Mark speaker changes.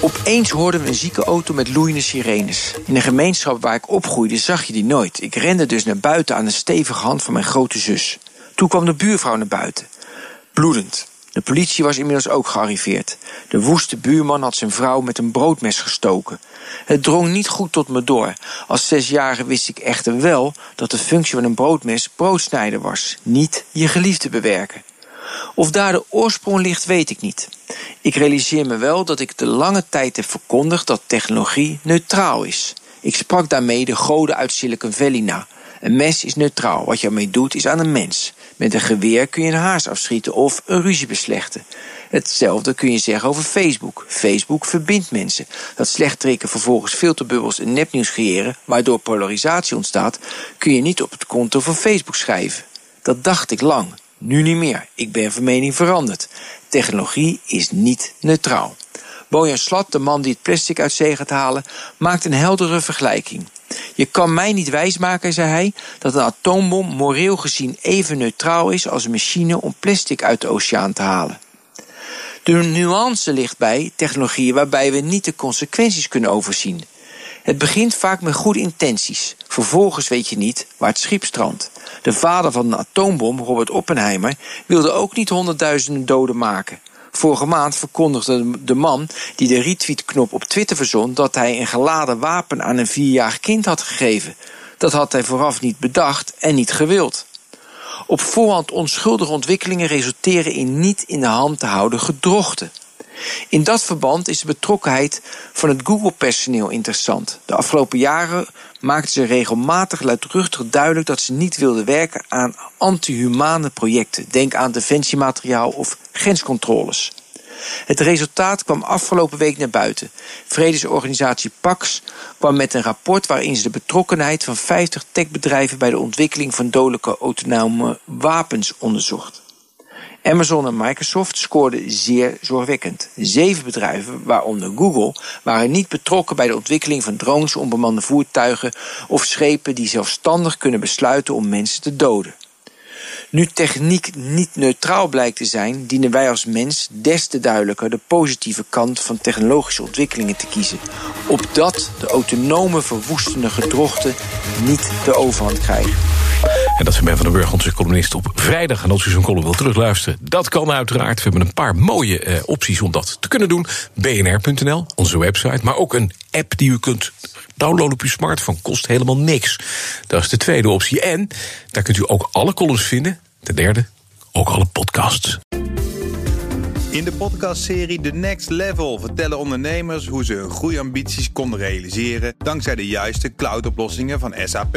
Speaker 1: Opeens hoorden we een zieke auto met loeiende sirenes. In een gemeenschap waar ik opgroeide zag je die nooit. Ik rende dus naar buiten aan de stevige hand van mijn grote zus. Toen kwam de buurvrouw naar buiten. Bloedend. De politie was inmiddels ook gearriveerd. De woeste buurman had zijn vrouw met een broodmes gestoken. Het drong niet goed tot me door. Als zesjarige wist ik echter wel dat de functie van een broodmes broodsnijden was, niet je geliefde bewerken. Of daar de oorsprong ligt, weet ik niet. Ik realiseer me wel dat ik de lange tijd heb verkondigd dat technologie neutraal is. Ik sprak daarmee de goden uit Silicon Valley na. Een mes is neutraal. Wat je ermee doet is aan een mens. Met een geweer kun je een haas afschieten of een ruzie beslechten. Hetzelfde kun je zeggen over Facebook. Facebook verbindt mensen. Dat slecht trekken vervolgens filterbubbels en nepnieuws creëren, waardoor polarisatie ontstaat, kun je niet op het konto van Facebook schrijven. Dat dacht ik lang. Nu niet meer. Ik ben van mening veranderd. Technologie is niet neutraal. Bojan Slat, de man die het plastic uit zee gaat halen, maakt een heldere vergelijking. Je kan mij niet wijsmaken, zei hij, dat een atoombom moreel gezien even neutraal is als een machine om plastic uit de oceaan te halen. De nuance ligt bij technologieën waarbij we niet de consequenties kunnen overzien. Het begint vaak met goede intenties. Vervolgens weet je niet waar het schip strandt. De vader van een atoombom, Robert Oppenheimer, wilde ook niet honderdduizenden doden maken. Vorige maand verkondigde de man die de retweet-knop op Twitter verzon dat hij een geladen wapen aan een vierjarig kind had gegeven. Dat had hij vooraf niet bedacht en niet gewild. Op voorhand onschuldige ontwikkelingen resulteren in niet in de hand te houden gedrochten. In dat verband is de betrokkenheid van het Google-personeel interessant. De afgelopen jaren maakten ze regelmatig luidruchtig duidelijk dat ze niet wilden werken aan anti-humane projecten. Denk aan defensiemateriaal of grenscontroles. Het resultaat kwam afgelopen week naar buiten. Vredesorganisatie Pax kwam met een rapport waarin ze de betrokkenheid van 50 techbedrijven bij de ontwikkeling van dodelijke autonome wapens onderzocht. Amazon en Microsoft scoorden zeer zorgwekkend. Zeven bedrijven, waaronder Google, waren niet betrokken bij de ontwikkeling van drones, onbemande voertuigen of schepen die zelfstandig kunnen besluiten om mensen te doden. Nu techniek niet neutraal blijkt te zijn, dienen wij als mens des te duidelijker de positieve kant van technologische ontwikkelingen te kiezen. Opdat de autonome verwoestende gedrochten niet de overhand krijgen.
Speaker 2: En dat is Ben van den Burg, onze columnist op vrijdag. En als u zo'n column wilt terugluisteren, dat kan uiteraard. We hebben een paar mooie eh, opties om dat te kunnen doen. bnr.nl, onze website, maar ook een app die u kunt downloaden op uw smartphone. Kost helemaal niks. Dat is de tweede optie. En daar kunt u ook alle columns vinden. De derde, ook alle podcasts.
Speaker 3: In de podcastserie The Next Level vertellen ondernemers hoe ze hun groeiambities konden realiseren dankzij de juiste cloudoplossingen van SAP.